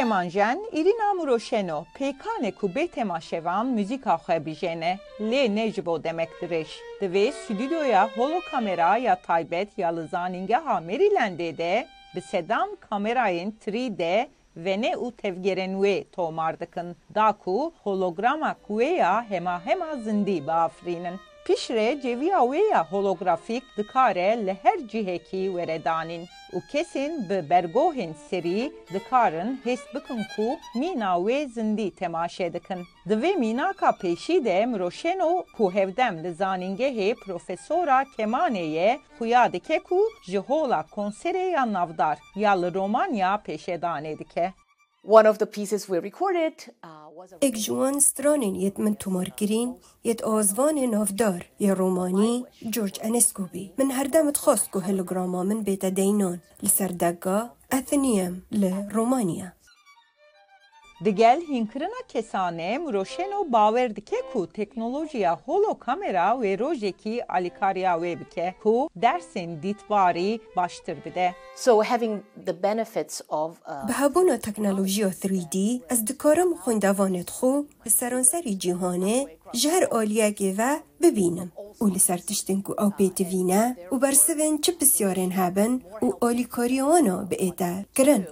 Kemanjen Irina Murosheno pekane ku bê temaşevan müzika xwe bijêne lê ne ji bo demek dirêj. Di vê stüdyoya holokamera ya taybet ya li zanîngeha Marylandê de bi sedan kamerayên 3D ve ne û tevgerên wê tomar dikin. Da ku holograma ku wê ya hema hema zindî biafirînin. Pişre ceviya wê ya holografîk dikare li her cihekî were danîn û kesên bi bergohên serî dikarin hês bikin ku mîna wê zindî temaşe dikin. Di vê mînaka pêşî de Miroşeno ku hevdem li zanîngehê profesora kemanê ye xuya dike ku ji hola konserê ya navdar ya Romanya pêşedanê dike. Ek jwan stranên yet min tomarkirîn yet azvanê navdar yê Romanî George Enescobî. Min herdem dixwast ku holograma min bête deynan li ser dega Athenîyem li Romanya. دیگل هینکرنا کسانه مروشنو باور دکه کو تکنولوژیا هولو کامرا و روژه کی الیکاریا و بکه کو درسین دیتباری باشتر بده. So به هبون تکنولوژیا 3D از دکارم خوندوانت خو به سرانسری جهانه جهر آلیه گیو ببینم. و لسر تشتن کو او پیت وینه و برسوین چه بسیارن هبن و آلیکاریوانا به ایتر کرن.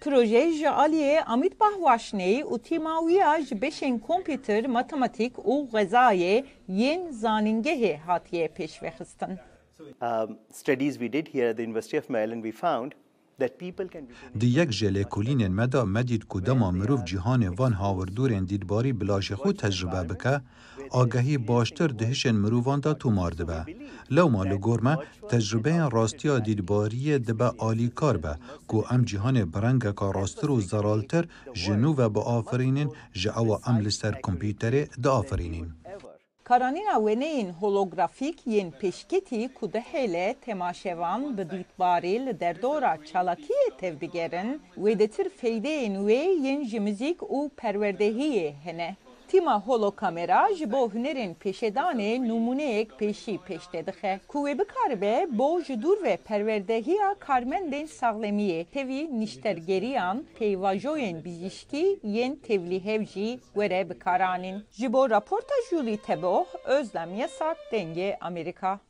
Proje ji aliyê Amit Bahwaşnê û tîma wiya ji beşên kompîter, matematik û xezayê yên zanîngehê hatiye pêşvexistin. um, studies we did here at the University of Maryland, we found دیک جله کولینن مدا مدید کودما مروف جهان وان هاوردورن دیدباری بلاش خو تجربه بکه آگهی باشتر دهشن مروفان دا تومار دبه لو ما لگورما تجربه راستیا دیدباری دبه آلی کار به که ام جهان برنگ که راستر و زرالتر جنو و با آفرینین جعوا ام لسر کمپیوتر دا آفرینین ji nû ve biafirînin ji ewa em li ser kompîterê diafirînin. Karanîna weneyên holografîk yên pêşketî ku dihêle temaşevan bi dîtbarî li derdora çalakiyê tev digerin, wê di tir feydeyên wê yên ji hene. Tîma holokamera ji bo hunerên pêşedanê nûmuneyek pêşî pêşte dixe ku wê bo ji dûr ve perwerdehiya karmendên saxlemiyê tevî niştergeriyan peyvajoyên bijîşkî yên tevlîhev jî were bikaranîn. Ji bo raporta Julie Teboh, Özlem Yasak, Denge Amerika.